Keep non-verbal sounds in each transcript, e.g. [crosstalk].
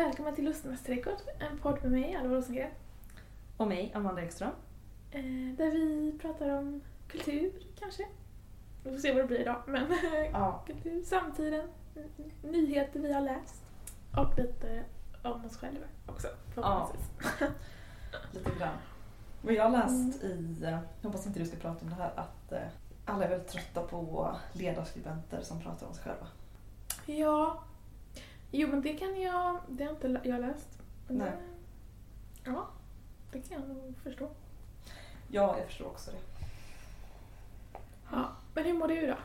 Välkommen till Lustmästarträdgård, en podd med mig, Alva Rosengren. Och mig, Amanda Ekström. Eh, där vi pratar om kultur, kanske. Vi får se vad det blir idag, men [laughs] Ja. [laughs] kultur, samtiden, nyheter vi har läst och lite om oss själva också, förhoppningsvis. [laughs] Lite grann. Men jag har läst i, eh, jag hoppas inte du ska prata om det här, att eh, alla är väldigt trötta på ledarskribenter som pratar om sig själva. Ja, jo men det kan jag, det har inte jag läst. Men Nej. Det, ja, det kan jag nog förstå. Ja, jag förstår också det. Ja, men hur mår du då?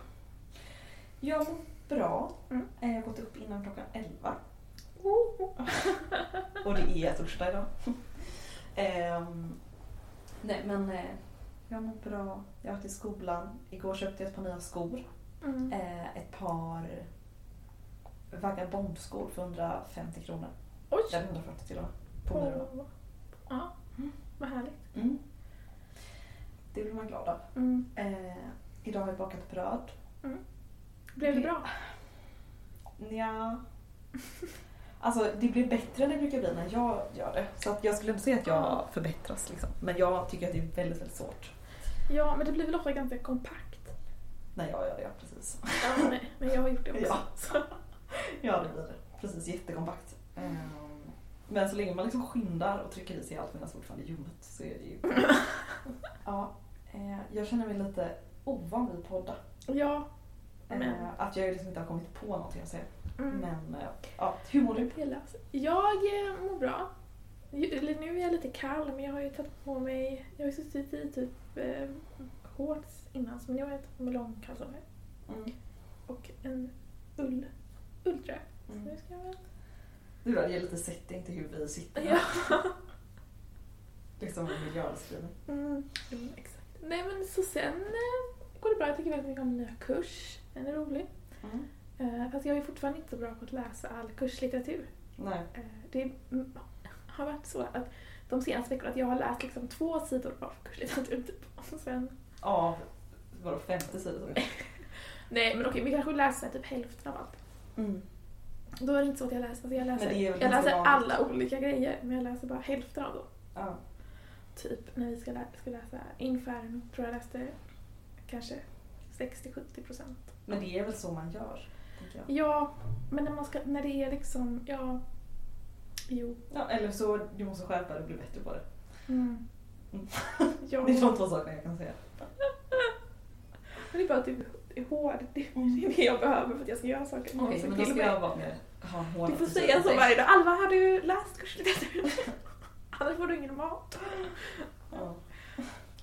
Jag mår bra. Mm. Eh, Jag har gått upp innan klockan 11. Och det är torsdag idag. Ehm, nej men eh, jag mår bra. Jag har varit i skolan. Igår köpte jag ett par nya skor. Mm. Eh, ett par vagabondskor för 150 kronor. Oj! Eller 140 till och med. På Myrorna. Ja, vad härligt. Mm. Det blir man glad av. Mm. Eh, idag har jag bakat bröd. Blev det bra? Ja. Alltså det blir bättre än det brukar bli när jag gör det. Så att jag skulle inte säga att jag förbättras liksom. Men jag tycker att det är väldigt, väldigt svårt Ja, men det blir väl ofta ganska kompakt. när jag gör det. Ja, precis. Ja, nej, men jag har gjort det [laughs] också. Ja. [laughs] [laughs] Ja, det blir det. Precis, jättekompakt. Ehm, Men så länge man liksom skyndar och trycker i sig allt medan det fortfarande är ljummet så är det ju... [laughs] Ja, eh, jag känner mig lite ovan vid podda. Ja, Eh, Men- Att jag liksom inte har kommit på någonting att säga. mm. Men eh, ja, hur mår du? Jag eh, mår bra. Eller nu är jag lite kall, men jag har ju tagit på mig... Jag har ju suttit i typ eh, shorts innan, så nu har jag tagit på mig långkalsonger Mm. och en ull, ulltröja. Så Mm. nu ska jag väl... Du då, ger lite setting till hur vi sitter här. Ja. [laughs] Liksom en miljöbeskrivning. Mm, mm, exakt. Nej men så sen eh, går det bra. Jag tycker väldigt mycket om min nya kurs. Den är rolig. Mm. Eh, fast jag är fortfarande inte så bra på att läsa all kurslitteratur. Nej. Eh, det [laughs] har varit så att de senaste veckorna att jag har läst liksom två sidor av kurslitteratur typ. [laughs] Och sen, Av, vadå, 50 sidor? nej men okej, vi kanske läser typ hälften av allt. Mm. Då är det inte så att jag läser, alltså jag läser, jag läser vanligt. alla olika grejer men jag läser bara hälften av dem. Ja. Typ när vi ska, lä- ska läsa Inferno tror jag läste kanske 60-70 procent. Men det är väl så man gör. Ja, men när, man ska, när det är liksom, ja, jo. Ja, eller så du måste skärpa dig och bli bättre på det. Mm. Mm. ja. [laughs] Det är de två sakerna jag kan säga. [laughs] Men det är bara att du är hård. Det är det jag behöver för att jag ska göra saker. Okej, Någon men som då ska jag vara mer, ha en hård Du får säga så varje dag. Alva, har du läst kurslitteratur? [laughs] Annars får du ingen mat. Ja.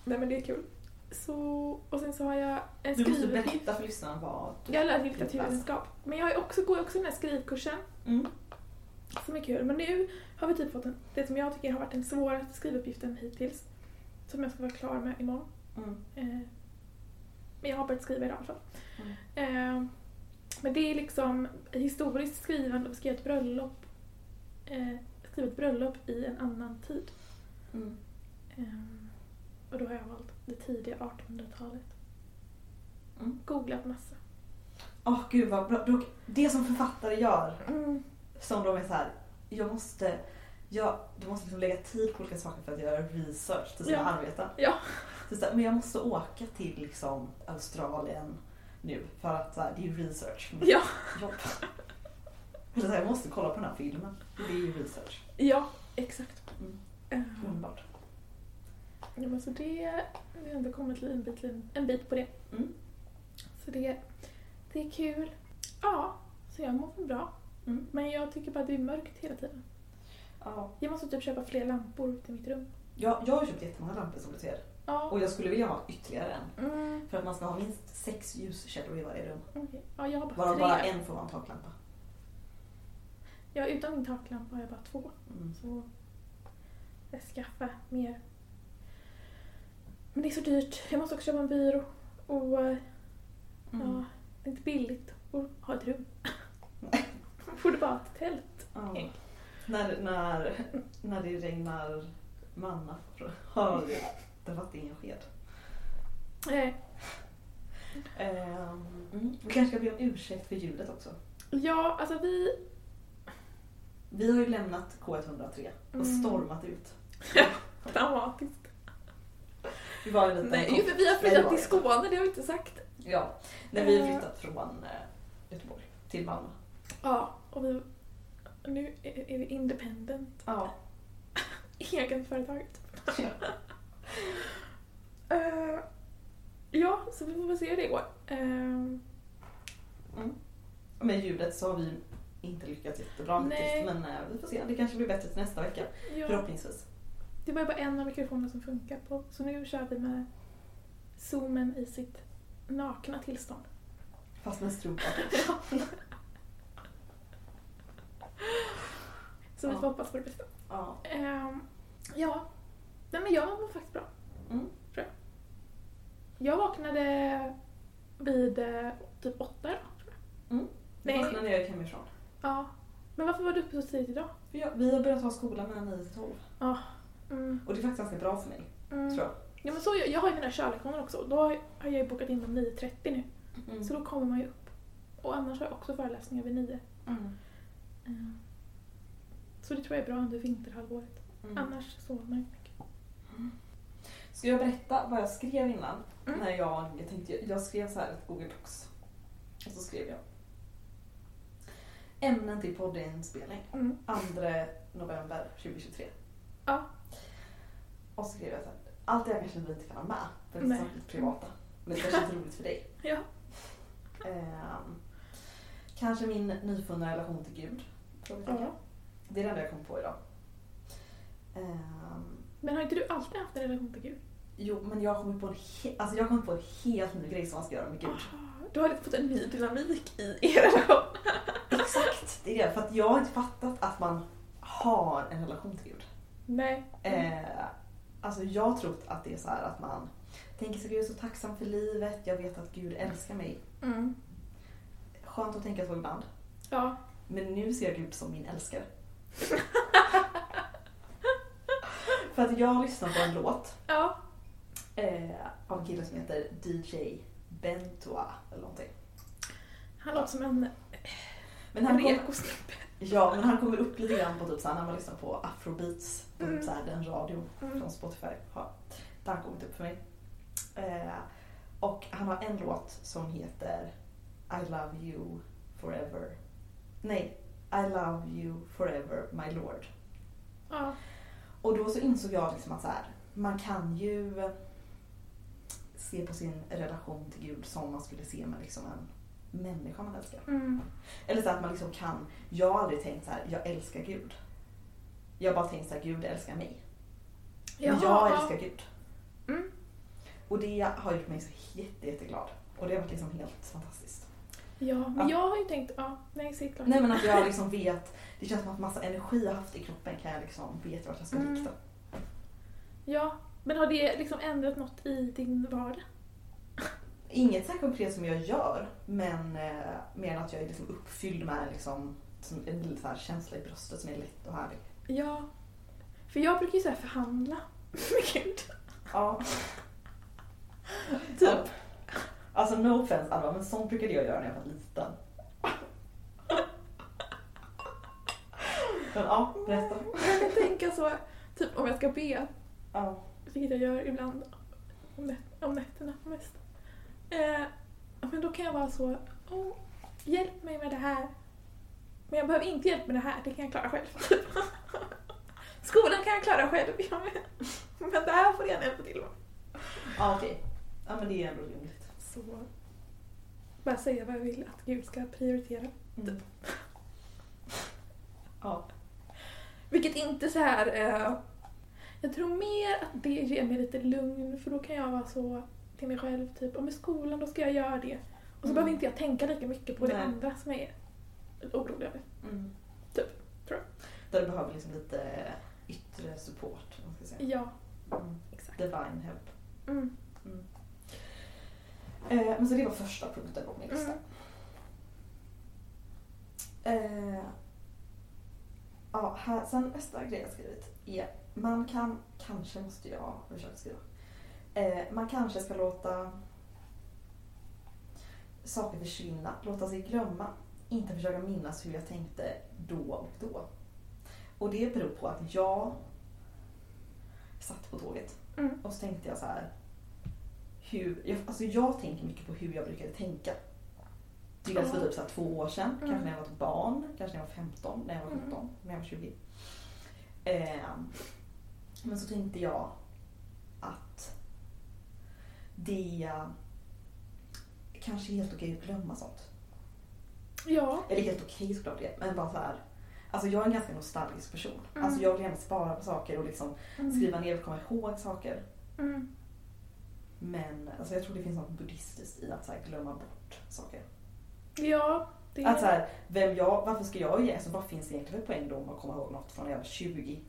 Nej men det är kul. Så, och sen så har jag en Du måste berätta för lyssnarna vad du... Jag läst litteraturvetenskap. Men jag också, går också den här skrivkursen Mm. som är kul. Men nu har vi typ fått en, det som jag tycker har varit den svåraste skrivuppgiften hittills. Som jag ska vara klar med imorgon. Mm. Eh, men jag har börjat skriva idag i alla fall. Mm. Eh, men det är liksom historiskt skrivande och skriva ett bröllop. Eh, skriva ett bröllop i en annan tid. Mm. Eh, och då har jag valt det tidiga 1800-talet. Mm. Googlat massa. Åh gud vad bra. Det som författare gör, Mm. som de är så här, jag måste, jag, du måste liksom lägga tid på olika saker för att göra research till sina Ja. arbeten. Ja. Så så här, men jag måste åka till liksom Australien nu för att här, det är ju research för mitt Ja. jobb. Eller så här, jag måste kolla på den här filmen. Det är ju research. ja, exakt. Mm. Eh, Underbart. ja, men så det, vi har ändå kommit en bit, en bit på det. Mm. Så det, det är kul. Ja, så jag mår bra. Mm. Men jag tycker bara att det är mörkt hela tiden. Ja. Jag måste typ köpa fler lampor till mitt rum. Jag, jag har köpt jättemånga lampor som du ser. Ja. Och jag skulle vilja ha ytterligare en. Mm, För att man ska ha minst sex ljuskällor i varje rum. okej. Ja, jag har bara Varav tre. bara en får vara en taklampa. Ja, utan min taklampa har jag bara två. Mm. Så jag skaffar mer. Men det är så dyrt. Jag måste också köpa en byrå. Och eh, Mm. ja, det är inte billigt att ha ett rum. [laughs] Borde bara ha ett tält. Ja. När, när, när det regnar manna har det varit ingen sked. Ehm, mm. Vi kanske ska be om ursäkt för ljudet också. ja, alltså vi... Vi har ju lämnat K103 och Mm. stormat ut. [laughs] Dramatiskt. Vi var ju lite Nej, ju för vi har Nej, flyttat till det. Skåne, det har vi inte sagt. Ja, när vi har Eh. flyttat från eh, Göteborg till Malmö. Ja, och vi, nu är vi independent. Ja. [laughs] Egenföretaget. [laughs] Eh, ja, så vi får väl se hur det går. Uh, Mm. Med ljudet så har vi inte lyckats jättebra hittills men eh, vi får se. Det kanske blir bättre till nästa vecka. ja, Förhoppningsvis. det var bara en av mikrofonerna som funkar på, så nu kör vi med zoomen i sitt nakna tillstånd. Fast med strumpa. [laughs] Så vi Ja. får hoppas på det bästa. Ja. Ehm, ja, nej men jag mår faktiskt bra. Mm. Tror jag. Jag vaknade vid eh, typ åtta idag, tror jag. Mm. Nej. Nej. när jag gick hemifrån. Ja. Men varför var du uppe så tidigt idag? För jag, vi har börjat ha skola mellan 9 till 12. Mm. Och det är faktiskt ganska bra för mig, Mm. tror jag. Ja, men så, jag, jag har ju mina körlektioner också. Då har jag ju bokat in dem 9.30 nu. Mm. Så då kommer man ju upp. Och annars har jag också föreläsningar vid 9. Mm. Mm. Så det tror jag är bra under vinterhalvåret. Mm. Annars sover man ju mycket. Ska jag berätta vad jag skrev innan? Mm. När jag, jag tänkte, jag skrev så här ett Google Docs. Och så skrev jag. Ämnen till poddinspelning. Mm. 2 november 2023. Ja. Och så skrev jag så här. Allt det jag kanske inte kan ha med. För det är Nej. samtidigt privata. Men det kanske är roligt för dig. [laughs] Ja. Ehm, kanske min nyfunna relation till Gud. Ja. Det är det enda jag kom på idag. Ehm, Men har inte du alltid haft en relation till Gud? jo, men jag har kommit på en, he- alltså jag kommit på en helt ny grej som man ska göra med Gud. Ah, Du har fått en ny dynamik i er relation. [laughs] Exakt, det är det. För att jag har inte fattat att man har en relation till Gud. Nej. Eh, alltså jag har trott att det är så här att man tänker sig Gud är så tacksam för livet, jag vet att Gud älskar mig. Mm. Skönt att tänka så ibland. Ja. Men nu ser jag Gud som min älskare. För att jag har lyssnat på en låt Ja. eh, av en kille som heter DJ Bentoa eller någonting. Han låter som en, Men han, kom, ja, men han kommer upp lite grann på typ så här, när man lyssnar på afrobeats på Mm. typ så här, den radio Mm. från Spotify. Ja, det har kommit upp för mig. Eh, och han har en låt som heter I love you forever. Nej, I love you forever my lord. Ja. Och då så insåg jag liksom att så här, man kan ju se på sin relation till Gud som man skulle se med liksom en människa man älskar. Mm. Eller så att man liksom kan, jag har aldrig tänkt så här, jag älskar Gud. Jag har bara tänkt så här, Gud älskar mig. Men Jaha, jag ja. älskar Gud. Mm. Och det har gjort mig så jätte, jätteglad. Och det har varit liksom helt fantastiskt. Ja, men Ja. jag har ju tänkt, ja, nej säg klart. Nej men att jag liksom vet, det känns som att massa energi jag haft i kroppen kan jag liksom veta vart jag ska Mm. rikta. Ja, men har det liksom ändrat något i din vardag? Inget så konkret som jag gör, men eh, mer än att jag är liksom uppfylld med liksom, som en så här känsla i bröstet som är lätt och härlig. Ja. För jag brukar ju så förhandla [laughs] med Gud. Ja. Typ. Ja. Alltså no offense Alva, men sånt brukade jag göra när jag var liten. Men ja, berätta. Jag kan tänka så, typ om jag ska be, Ja. vilket jag gör ibland om, nä om nätterna mest. Eh, men då kan jag vara så, oh, hjälp mig med det här. Men jag behöver inte hjälp med det här, det kan jag klara själv. [laughs] Skolan kan jag klara själv, [laughs] men, det här får jag hjälpa till med. Ja okej. Ja men det är ändå rimligt. Så bara säga vad jag vill att Gud ska prioritera. Mm. Ja. Vilket inte så här. Eh, jag tror mer att det ger mig lite lugn för då kan jag vara så till mig själv typ om i skolan då ska jag göra det. Och så Mm. behöver inte jag tänka lika mycket på det Nej. andra som jag är orolig över. Mm. Typ, tror Där du behöver liksom lite yttre support. Man ska säga. Ja, Mm. exakt. Divine help. Mm. Eh, men så det var första punkten på min lista. Mm. Eh, ja, här, sen nästa grej jag skrivit är man kan, kanske måste jag försöka skriva. Eh, man kanske ska låta saker försvinna, låta sig glömma. Inte försöka minnas hur jag tänkte då och då. Och det beror på att jag satt på tåget Mm. och så tänkte jag så här. Hur, jag, alltså jag tänker mycket på hur jag brukade tänka. Dels för Ja. typ så två år sedan, Mm. kanske när jag var ett barn, kanske när jag var 15, när jag var Mm. 17, när jag var 20. Ehm, men så tänkte jag att det kanske är helt okej att glömma sånt. Ja. Eller helt okej såklart det men bara så här. Alltså jag är en ganska nostalgisk person. Mm. Alltså jag vill gärna spara på saker och liksom Mm. skriva ner och komma ihåg saker. Mm. Men alltså jag tror det finns något buddhistiskt i att så här glömma bort saker. Ja. Det Att så här, vem jag, varför ska jag ge, alltså vad finns det egentligen för poäng då med att komma ihåg något från när jag var 20?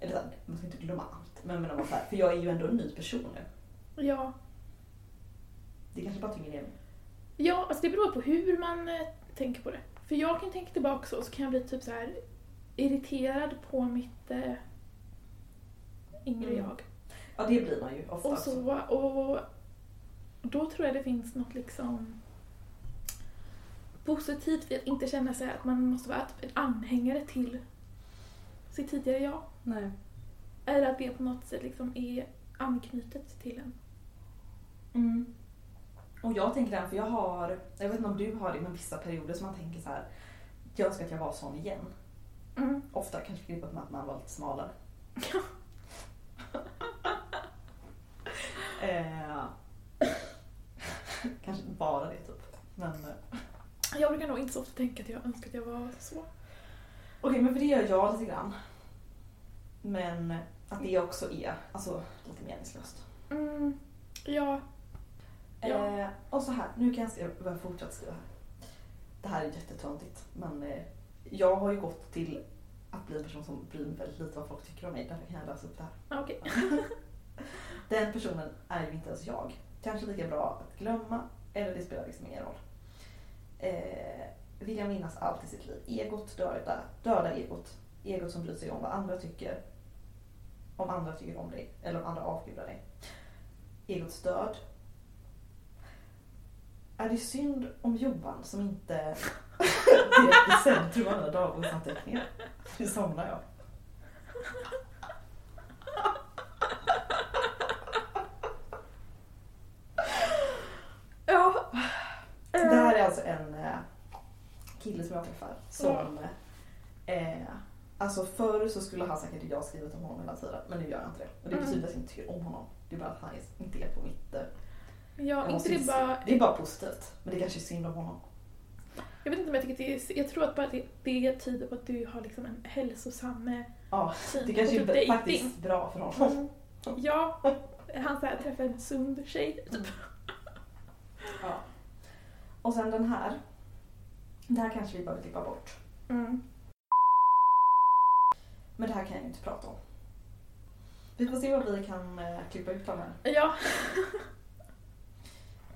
Eller så här, man ska inte glömma allt. Men, men så här, för jag är ju ändå en ny person nu. Ja. Det kanske bara tynger ner mig. Ja, alltså det beror på hur man eh, tänker på det. För jag kan tänka tillbaka så, så kan jag bli typ så här irriterad på mitt eh, yngre Mm. jag. Ja det blir man ju ofta. Och också. så, och då tror jag det finns något liksom positivt vid att inte känna sig att man måste vara typ en anhängare till sitt tidigare jag. Nej. Eller att det på något sätt liksom är anknutet till en. Mm. Och jag tänker den, för jag har, jag vet inte om du har det, men vissa perioder som man tänker så här. Jag önskar att jag var sån igen. Mm. Ofta kanske förknippat med att man var lite smalare. [laughs] eh, [coughs] kanske bara det typ. Men eh, Jag brukar nog inte så ofta tänka att jag önskar att jag var så. okej, men för det gör jag lite grann. Men att det också är alltså, lite meningslöst. Mm. Ja. Ja. Eh, och så här, nu kan jag skriva, börja fortsätta skriva här. Det här är jättetöntigt, men eh, jag har ju gått till att bli en person som bryr mig väldigt lite vad folk tycker om mig. Därför kan jag läsa upp det här. Okej. [laughs] [laughs] Den personen är ju inte ens jag. Kanske lika bra att glömma, eller det spelar liksom ingen roll. Eh, vilja minnas allt i sitt liv. Egot döda, döda egot. Egot som bryr sig om vad andra tycker. Om andra tycker om dig, eller om andra avgudar dig. Egots död. Är det synd om Johan som inte [laughs] är i centrum av alla dagboksanteckningar? Nu somnar jag. Ja. Det här är alltså en eh, som jag träffar som eh, Alltså förr så skulle han säkert jag skrivit om honom hela tiden men nu gör jag inte det. Och det Mm. betyder att jag inte tycker om honom. Det är bara att han är- inte är på mitt... eh, Ja, inte det bara... det är bara positivt. Men det kanske är synd om honom. Jag vet inte om jag tycker att det är... Jag tror att bara det, det tyder på att du har liksom en hälsosam eh, Ja, syn det på kanske typ är dating. faktiskt bra för honom. Mm. [laughs] Ja, han så här, träffar en sund tjej. Typ. Ja. Och sen den här. Det här kanske vi behöver klippa bort. Mm. Men det här kan jag ju inte prata om. Vi får se vad vi kan eh, klippa ut av här. Ja. [laughs]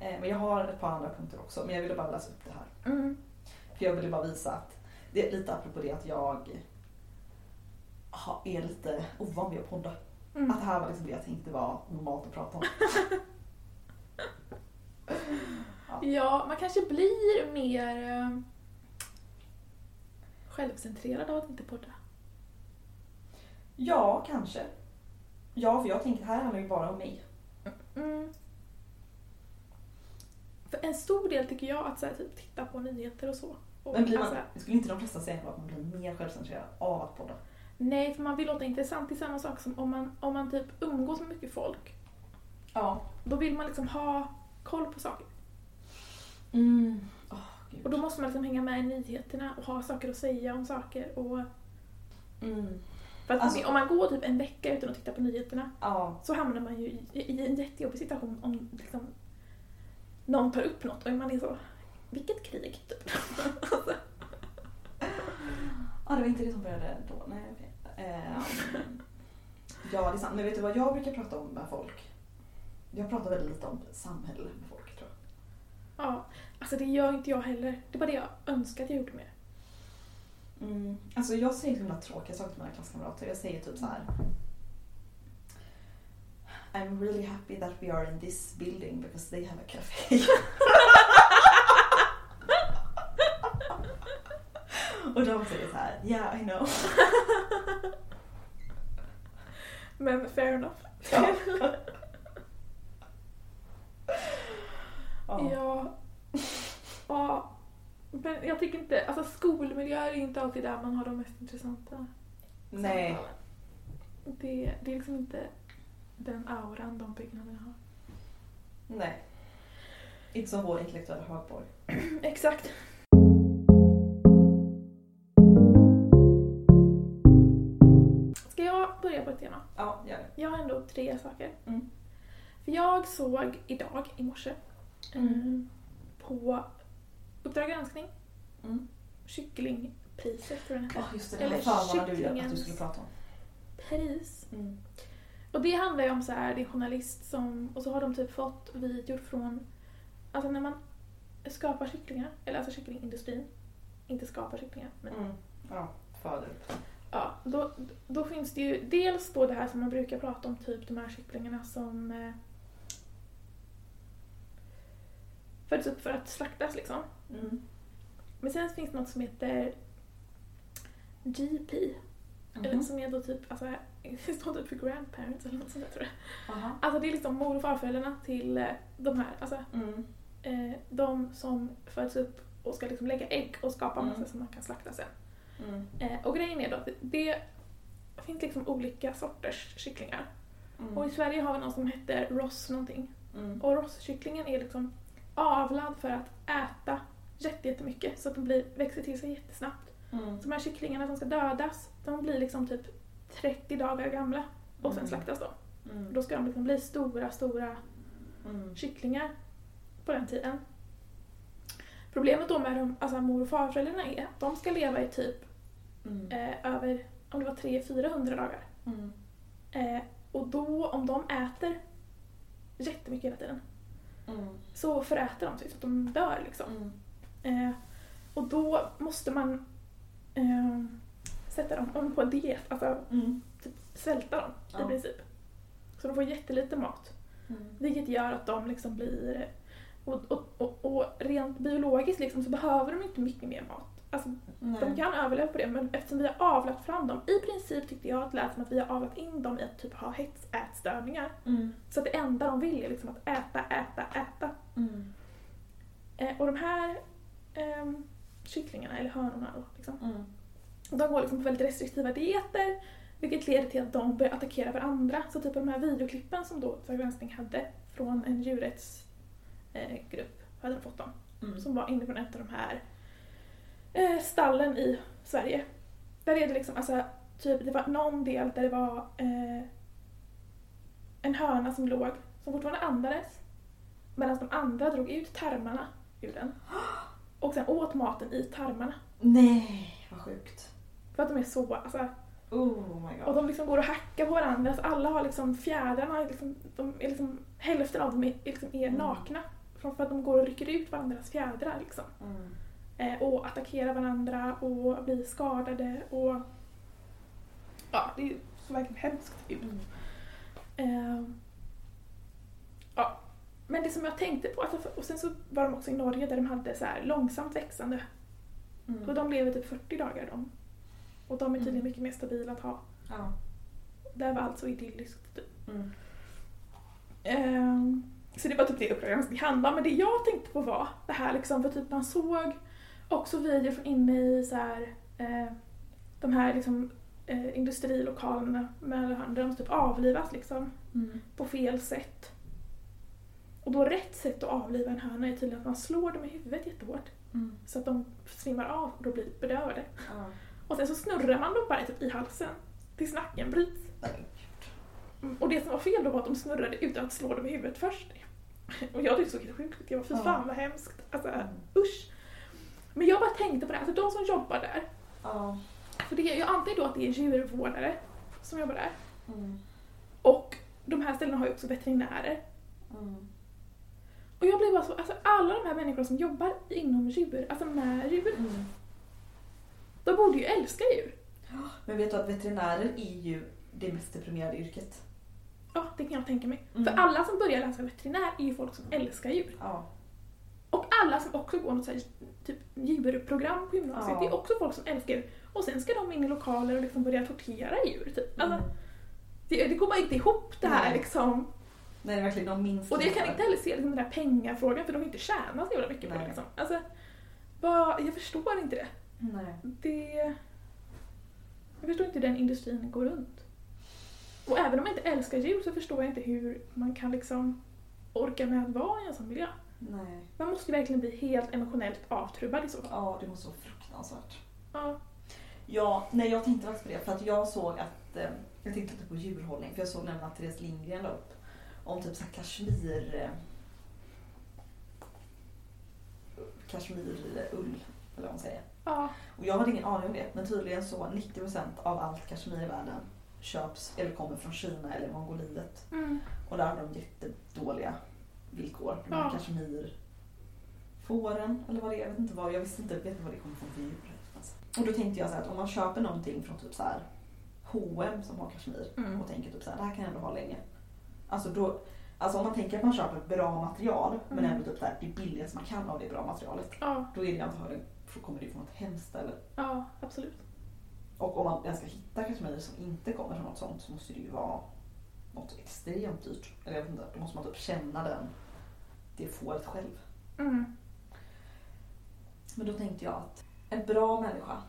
Eh, men jag har ett par andra punkter också. Men jag ville bara läsa upp det här. Mm. För jag ville bara visa att, det är lite apropå det att jag ha- är lite ovan vid att podda. Mm. Att det här var liksom det jag tänkte var normalt att prata om. [laughs] Ja, man kanske blir mer eh, självcentrerad av att inte podda. Ja, kanske. Ja, för jag tänkte det här handlar ju bara om mig. Mm. För en stor del tycker jag att så här, typ, titta på nyheter och så. Och, Men blir man, alltså, skulle inte de flesta säga att man blir mer självcentrerad av att podda? nej, för man vill låta intressant. Det är samma sak som om man, om man typ umgås med mycket folk. Ja. Då vill man liksom ha koll på saker. Mm. Åh, gud. Och då måste man liksom hänga med i nyheterna och ha saker att säga om saker. Och, Mm. för att Alltså- om man går typ en vecka utan att titta på nyheterna Ja. så hamnar man ju i, i en jättejobbig situation om liksom, någon tar upp något och man är så, vilket krig? Typ. Ja, det var inte det som började då. Nej, okej. Eh, ja, det är sant. Men vet du vad jag brukar prata om med folk? Jag pratar väldigt lite om samhälle med folk, tror jag. ja, alltså det gör inte jag heller. Det bara det jag önskar att jag gjorde mer. Mm. Alltså jag säger så himla tråkiga saker till mina klasskamrater. Jag säger typ så här. I'm really happy that we are in this building because they have a café. [laughs] Och de säger så här, yeah I know. [laughs] Men fair enough. Ja. [laughs] ja. Ja. [laughs] ja. Men jag tycker inte, alltså skolmiljöer är inte alltid där man har de mest intressanta Nej. samtalen. Det, det är liksom inte den auran de byggnaderna har. Nej. Inte som vår intellektuella högborg. [clears throat] Exakt. Ska jag börja på ett tema? Ja, gör det. Jag har ändå tre saker. Mm. För jag såg idag, i morse, Mm. Eh, på Uppdrag granskning, Mm. kycklingpriset tror jag den Ja, heter. just det. Eller fan vad du att du skulle prata om. Pris. Mm. Och det handlar ju om så här, det är en journalist som, och så har de typ fått videor från, alltså när man skapar kycklingar, eller alltså kycklingindustrin, inte skapar kycklingar, men Mm. Ja, föder ja, då, då finns det ju dels då det här som man brukar prata om, typ de här kycklingarna som föds upp för att slaktas liksom. Mm. Men sen finns det något som heter GP, eller Mhm. som är då typ, alltså [laughs] det står typ för grandparents eller något sånt där tror jag. Aha. Alltså det är liksom mor och farföräldrarna till eh, de här, alltså Mm. eh, de som föds upp och ska liksom lägga ägg och skapa Mm. massa som man kan slakta sen. Mm. Eh, och grejen är då att det, det finns liksom olika sorters kycklingar. Mm. Och i Sverige har vi någon som heter Ross någonting. Mm. Och Ross-kycklingen är liksom avlad för att äta jätte- jättemycket så att de blir, växer till sig jättesnabbt. Mm. Så de här kycklingarna som ska dödas, de blir liksom typ 30 dagar gamla och sen Mm. slaktas de. Mm. Då ska de liksom bli stora, stora Mm. kycklingar på den tiden. Problemet då med de, alltså mor och farföräldrarna är att de ska leva i typ Mm. eh, över, om det var 300-400 dagar. Mm. Eh, och då, om de äter jättemycket hela tiden, Mm. så föräter de sig så att de dör liksom. Mm. Eh, och då måste man eh, sätta dem om på en diet, alltså Mm. typ svälta dem i Ja. princip. Så de får jättelite mat. Mm. Vilket gör att de liksom blir... Och, och, och, och rent biologiskt liksom så behöver de inte mycket mer mat. Alltså, Nej. de kan överleva på det men eftersom vi har avlat fram dem, i princip tyckte jag att det lät som att vi har avlat in dem i att typ ha hetsätstörningar. Mm. Så att det enda de vill är liksom att äta, äta, äta. Mm. Eh, och de här ehm, kycklingarna, eller hönorna då, liksom, Mm. de går liksom på väldigt restriktiva dieter vilket leder till att de börjar attackera varandra. Så typ de här videoklippen som då Uppdrag granskning hade från en djurrättsgrupp eh, grupp, hade de fått dem. Mm. Som var inifrån ett av de här eh, stallen i Sverige. Där är det liksom, alltså typ det var någon del där det var eh, en höna som låg, som fortfarande andades medan de andra drog ut tarmarna ur den. Och sen åt maten i tarmarna. Nej, vad sjukt. För att de är så, alltså Oh my Och god. de liksom går och hackar på varandra, så alla har liksom fjädrarna, liksom, de är liksom, hälften av dem är, liksom är Mm. nakna. För att de går och rycker ut varandras fjädrar liksom. Mm. Eh, och attackerar varandra och blir skadade och... Ja, det är så verkligen hemskt ut. Mm. Eh, ja. Men det som jag tänkte på, alltså, och sen så var de också i Norge där de hade så här långsamt växande. Mm. Och de lever typ 40 dagar de. Och de är tydligen Mm. mycket mer stabila att ha. Ja. Det var alltså idylliskt typ. Mm. Ehm, så det var typ det Uppdrag granskning handlade om. Men det jag tänkte på var det här liksom, för typ man såg också videor från inne i så här, eh, de här liksom, eh, industrilokalerna med där de typ avlivas liksom Mm. på fel sätt. Och då rätt sätt att avliva en höna är tydligen att man slår dem i huvudet jättehårt Mm. så att de svimmar av och då blir bedövade. Ja. Och sen så snurrar man dem bara typ i halsen tills nacken bryts. Mm, Och det som var fel då var att de snurrade utan att slå dem i huvudet först. [laughs] Och jag tyckte det såg helt sjukt ut. Jag var fy fan vad hemskt. Alltså Mm. usch. Men jag bara tänkte på det, alltså de som jobbar där. Ja. För det, jag antar då att det är djurvårdare som jobbar där. Mm. Och de här ställena har ju också veterinärer. Mm. Och jag blev bara så, alltså alla de här människorna som jobbar inom djur, alltså med djur, Mm. de borde ju älska djur. Men vet du att veterinärer är ju det mest deprimerade yrket? Ja, det kan jag tänka mig. Mm. För alla som börjar läsa veterinär är ju folk som älskar djur. Ja. Och alla som också går något så här typ djurprogram på gymnasiet. Ja. Det är också folk som älskar djur. Och sen ska de in i lokaler och liksom börja tortera djur. Typ. Alltså, Mm. det, det går bara inte ihop det här Nej. liksom. Nej, verkligen de minsta. Och det kan inte heller se liksom, den där pengafrågan för de vill inte tjäna så jävla mycket på det. Nej. Liksom. Alltså, vad, jag förstår inte det. Nej. det. Jag förstår inte hur den industrin går runt. Och även om jag inte älskar djur så förstår jag inte hur man kan liksom orka med att vara i en sån miljö. Nej. Man måste ju verkligen bli helt emotionellt avtrubbad i så fall. Ja, det måste vara fruktansvärt. Ja. Ja, nej jag tänkte faktiskt på det för att jag såg att, eh, jag tänkte lite på djurhållning för jag såg nämligen att Therese Lindgren la upp om typ såhär kashmir, eh, kashmirull, eller vad man säger. Ja. Och jag hade ingen aning om det, men tydligen så 90% av allt kashmir i världen köps eller kommer från Kina eller Mongoliet. Mm. Och där har de jättedåliga villkor. De här Ja. kashmirfåren eller vad det är, jag vet inte vad, jag visste inte, vet inte vad det kommer från för djur. Alltså. Och då tänkte jag så här att om man köper någonting från typ så här H&M som har kashmir Mm. och tänker typ så här, det här kan jag ändå ha länge. Alltså då, alltså om man tänker att man köper bra material men Mm. ändå typ så här, det billigaste man kan av det bra materialet. Ja. Då är det antagligen, kommer det från något hemskt ställe. ja, absolut. Och om man ens ska hitta kashmir som inte kommer från något sånt så måste det ju vara något extremt dyrt. Eller jag vet inte, då måste man typ känna den, det fåret själv. Mm. Men då tänkte jag att en bra människa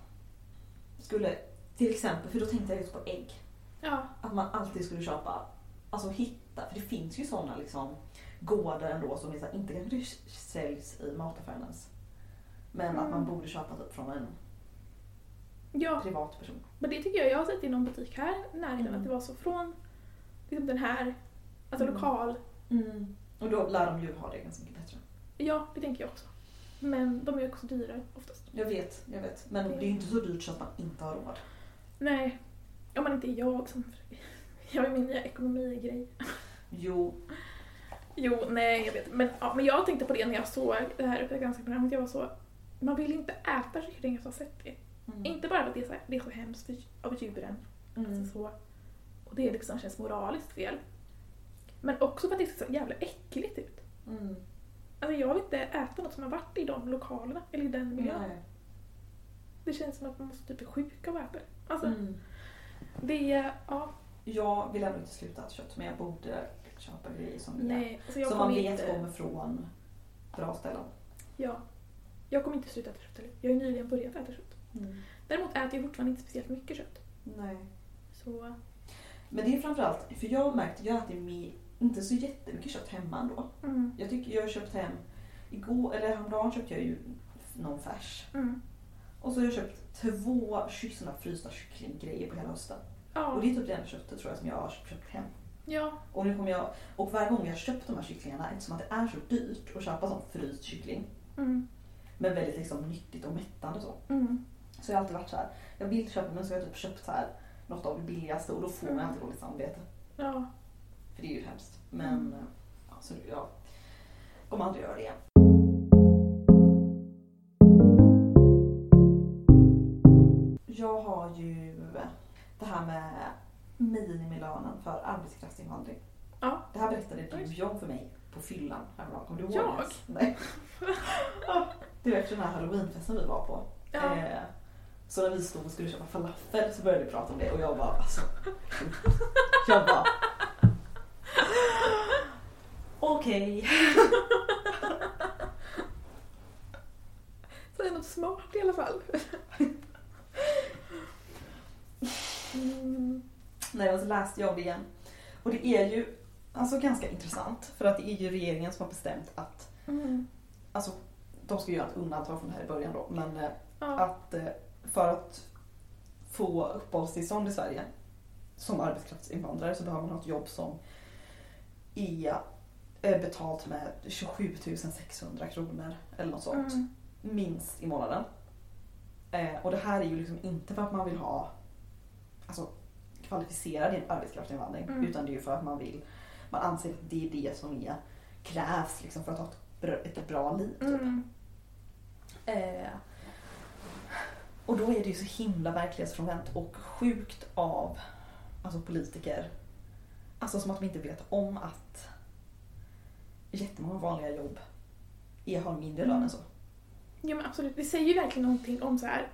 skulle, till exempel, för då tänkte jag just på ägg. Ja. Att man alltid skulle köpa, alltså hitta, för det finns ju sådana liksom gårdar ändå som är så här, inte kanske säljs i mataffären ens. Men att man Mm. borde köpa typ från en ja, privatperson. men det tycker jag, jag har sett i någon butik här i närheten Mm. att det var så från liksom den här, alltså Mm. lokal, Och då lär de ju ha det ganska mycket bättre. ja det tänker jag också. Men de är också dyrare oftast. Jag vet, jag vet. Men det är ju inte så dyrt så att man inte har råd. Nej, om man inte är jag som [laughs] jag är min nya ekonomigrej. Jo, Jo, nej jag vet. Men, ja, men jag tänkte på det när jag såg det här programmet. Jag var så, man vill inte äta kyckling efter att ha sett det. mm. Inte bara för att det är så, det är så hemskt för, av djuren. Mm. Alltså så, och det liksom känns moraliskt fel. Men också för att det ser så jävla äckligt ut. Mm. Alltså jag vill inte äta något som har varit i de lokalerna eller i den miljön. Nej. Det känns som att man måste typ bli sjuk av att äta det. Alltså Mm. det är, ja, Jag vill ändå inte sluta äta kött men jag borde köpa grejer som, nej. Alltså jag som man vet inte, kommer från bra ställen. ja. Jag kommer inte sluta äta kött heller. Jag har ju nyligen börjat äta kött. Däremot äter jag fortfarande inte speciellt mycket kött. Nej. Så, Men det är framförallt, för jag har märkt, jag äter med, inte så jättemycket kött hemma ändå. mm, Jag tycker jag har köpt hem, igår, eller häromdagen köpte jag ju någon färs. mm. Och så har jag köpt två såna frysta kycklinggrejer på hela hösten. Och Ja, det är typ det enda köttet tror jag som jag har köpt hem. ja, Och nu kommer jag, och varje gång jag har köpt de här kycklingarna, eftersom att det är så dyrt att köpa sån fryst kyckling, mm, men väldigt liksom nyttigt och mättande så. mm. Så jag har alltid varit så här. jag vill köpa men så har jag typ köpt så här något av det billigaste och då får man Mm. alltid dåligt samvete. ja. För det är ju hemskt. Men Mm. eh, ja, så jag kommer aldrig göra det igen. Jag har ju det här med minimilönen för arbetskraftsinvandring. Ja. Det här berättade du om för mig på fyllan häromdagen. Kommer du ihåg Jag? det? Nej. Ja, det var efter den här halloweenfesten vi var på. Ja. Eh, så när vi stod och skulle köpa falafel så började vi prata om det och jag bara alltså. [laughs] Jag bara. Okej. [laughs] Säg något smart i alla fall. Mm. Nej men så läste jag det igen. Och det är ju alltså ganska intressant för att det är ju regeringen som har bestämt att Mm. alltså de ska göra ett undantag från det här i början då men eh, Ja. att eh, för att få uppehållstillstånd i Sverige som arbetskraftsinvandrare så behöver man ha ett jobb som är betalt med 27 600 kronor eller något sånt. Mm. Minst i månaden. Eh, och det här är ju liksom inte för att man vill ha alltså, kvalificerad arbetskraftsinvandring Mm. utan det är ju för att man vill man anser att det är det som är, krävs liksom för att ha ett bra, ett bra liv. Typ. Mm. Eh, och då är det ju så himla verklighetsfrånvänt och sjukt av alltså politiker. Alltså som att de inte vet om att jättemånga vanliga jobb är, har mindre lön än så. Ja men absolut, det säger ju verkligen någonting om så här.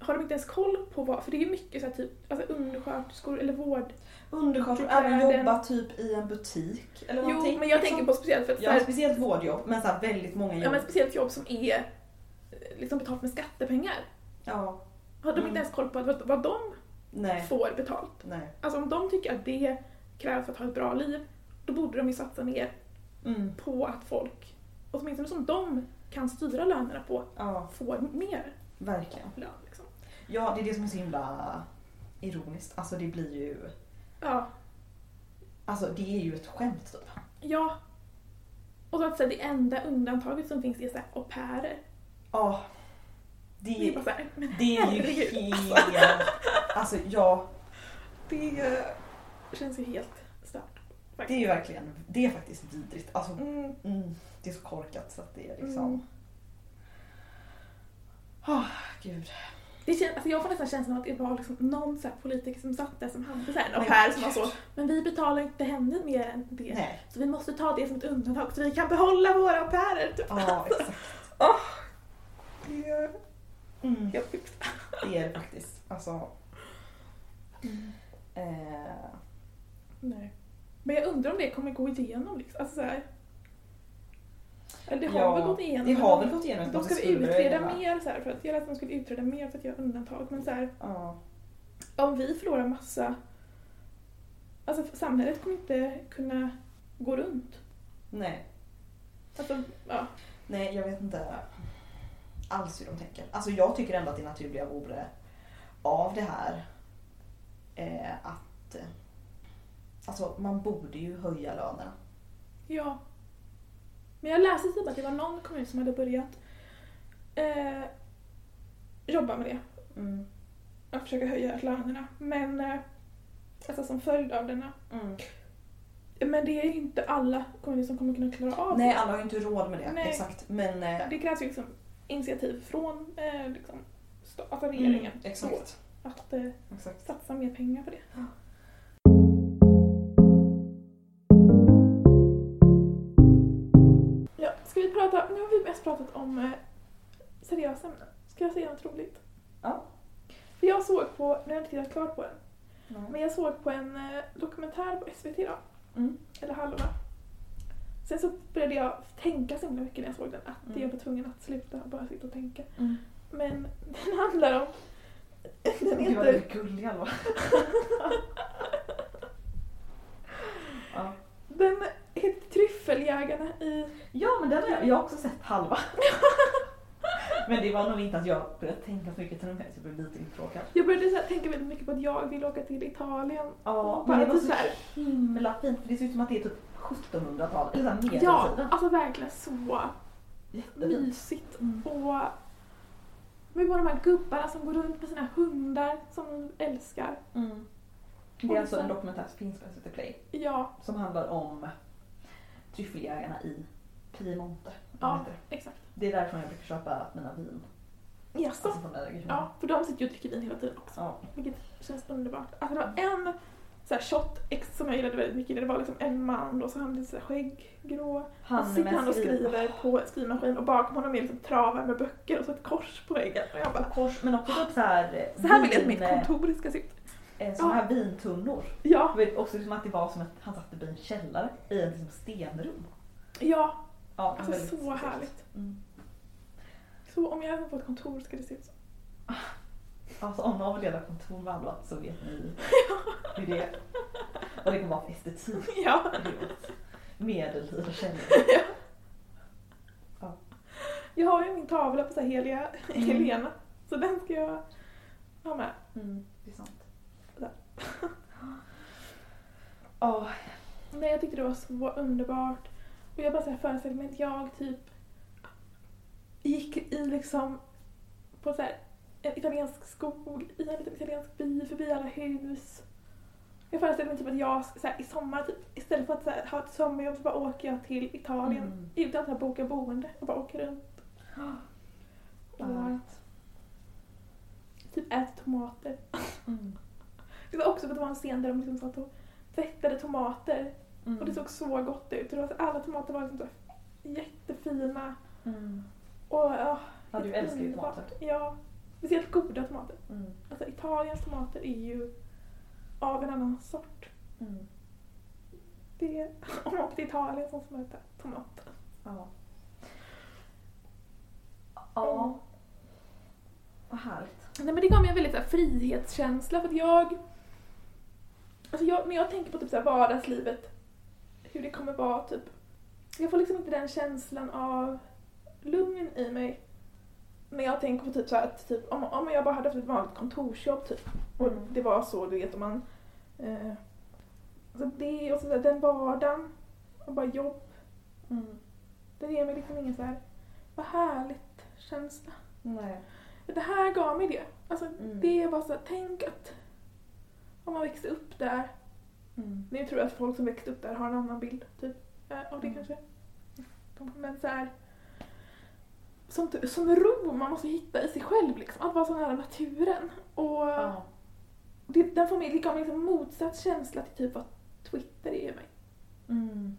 Har de inte ens koll på vad, för det är ju mycket så här typ alltså undersköterskor eller vård. Undersköterskor, även jobba typ i en butik eller Jo, någonting. men jag liksom. tänker på speciellt för att Ja, här, speciellt vårdjobb, men så här väldigt många ja, jobb. men speciellt jobb som är eh, liksom betalt med skattepengar. Ja, Har de Mm. inte ens koll på vad, vad de nej, får betalt? nej. Alltså om de tycker att det krävs för att ha ett bra liv, då borde de ju satsa mer Mm. på att folk, åtminstone som de kan styra lönerna på, Ja, får mer verkligen. lön. Liksom. Ja, det är det som är så himla ironiskt. Alltså det blir ju... Ja, Alltså det är ju ett skämt typ. ja. Och så att säga, det enda undantaget som finns är så här au pairer. Ja. Det är Det, bara så här, men det är ju helt... Alltså ja, det känns ju helt. Det är ju verkligen... Det är faktiskt vidrigt. Alltså, Mm, mm, det är så korkat så att det är liksom... mm. Åh, gud. Det känns, alltså jag får nästan känslan av att det var liksom någon så politiker som satt där som hade så här en au pair som var så, men vi betalar inte henne mer än det. Nej. Så vi måste ta det som ett undantag så vi kan behålla våra au pairer. Typ. Ja, [laughs] exakt. Det är Mm. helt [laughs] sjukt. Det är det faktiskt. Alltså... Eh, Nej. Men jag undrar om det kommer gå igenom liksom. Alltså så här. Eller det har Ja, väl gått igenom. det har väl gått igenom De skulle utreda mer så här, för att jag läste att de skulle utreda mer för att göra undantag. Men så här, Ja. om vi förlorar massa... Alltså samhället kommer inte kunna gå runt. Nej. Alltså, ja. Nej, jag vet inte alls hur de tänker. Alltså jag tycker ändå att det naturliga vore av det här eh, att Alltså man borde ju höja lönerna. ja. Men jag läste typ att det var någon kommun som hade börjat eh, jobba med det. Mm. Att försöka höja lönerna. Men eh, alltså som följd av denna. Mm. Men det är inte alla kommuner som kommer kunna klara av Nej, det. alla har ju inte råd med det. Nej. Exakt. Men eh, Det krävs ju liksom initiativ från eh, liksom, alltså regeringen. Mm, exakt. Så, att eh, exakt. satsa mer pengar på det. Pratat om eh, seriösa ämnen. Ska jag säga något roligt? Ja. För jag såg på, nu har jag inte tittat klart på den, Ja. men jag såg på en eh, dokumentär på SVT idag, Mm. eller halva. Sen så började jag tänka så himla mycket när jag såg den att Mm. jag var tvungen att sluta bara sitta och tänka. Mm. Men [laughs] den handlar om... Den Gud vad heter... du är gullig Alva. [laughs] ja. Den heter Tryffeljägarna i... ja men den har jag, jag har också sett halva. [laughs] men det var nog inte att jag började tänka så mycket till den här så jag blev lite uttråkad. Jag började så här, tänka väldigt mycket på att jag vill åka till Italien. Ja, men det var typ så så här- himla fint för det ser ut som att det är typ 1700-tal eller såhär Ja, medeltiden. alltså verkligen så Jättefint. mysigt. Mm. Och med bara de här gubbarna som går runt med sina hundar som de älskar. Mm. Det är alltså en dokumentär som finns på SVT Play Ja, som handlar om tryffeljägarna i Piemonte. Ja. det. exakt. Det är därifrån jag brukar köpa mina vin. Jaså? Alltså. Ja, för de sitter ju och dricker vin hela tiden också. Ja. Vilket känns underbart. Alltså det var en så här shot ex som jag gillade väldigt mycket. Det var liksom en man då, så han lite så här skägggrå. Och Han sitter med han och skriv- skriver på skrivmaskin och bakom honom är liksom travar med böcker och så ett kors på väggen. Och jag bara, Och kors, men också typ så här, så här vill jag att mitt kontor ska se ut. Eh, Såna här vintunnor. Ja, var också som att det var som att han satt i en källare i ett liksom stenrum. ja, Ja, alltså så speciellt. härligt. Mm. Så om jag hade fått kontor ska det se ut så. [laughs] Alltså om någon vill leda kontor med alla så vet ni [laughs] hur det är. Och det kommer vara för estetik. Ja. Det är ett Medeltida källare. [laughs] Jag har ju min tavla på så här heliga Mm. Helena. Så den ska jag ha med. Mm, det är sant. [laughs] Åh, Men jag tyckte det var så underbart. Och jag bara så här föreställde mig att jag typ gick i liksom på så här en italiensk skog, i en liten italiensk by, förbi alla hus. Jag föreställde mig typ att jag så här, i sommar, typ, istället för att här, ha ett sommarjobb så bara åker jag till Italien Mm. utan att här, boka boende och bara åker runt. [gasps] Och härligt. typ äter tomater. Mm. Det var också för att det var en scen där de liksom satt och tvättade tomater Mm. och det såg så gott ut. Och det var så, alla tomater var liksom jättefina Mm. Och ja, Ja, du älskar ju tomater. Ja, speciellt goda tomater. Mm. Alltså Italiens tomater är ju av en annan sort. Mm. Det är, [laughs] om man åker till Italien som äta tomater. Ja. Ja. Vad härligt. Nej men det gav mig en väldigt så här, frihetskänsla för att jag... Alltså jag, när jag tänker på typ så här, vardagslivet, hur det kommer vara typ... Jag får liksom inte den känslan av lugn i mig när jag tänker på typ så här, att typ, om, om jag bara hade haft ett vanligt kontorsjobb typ och Mm. det var så du vet om man... Eh, alltså det och så där, den vardagen och bara jobb, Mm. det ger mig liksom ingen så här, vad härligt känsla. Nej. Det här gav mig det. Alltså Mm. det var så här, tänk att om man växte upp där. Mm. Nu tror jag att folk som växte upp där har en annan bild typ, av det Mm. kanske. Men så här, sånt, sån ro man måste hitta i sig själv liksom. Att vara så nära naturen. Och Ja. det, den får mig, mig liksom motsatt känsla till typ vad Twitter i mig. Mm.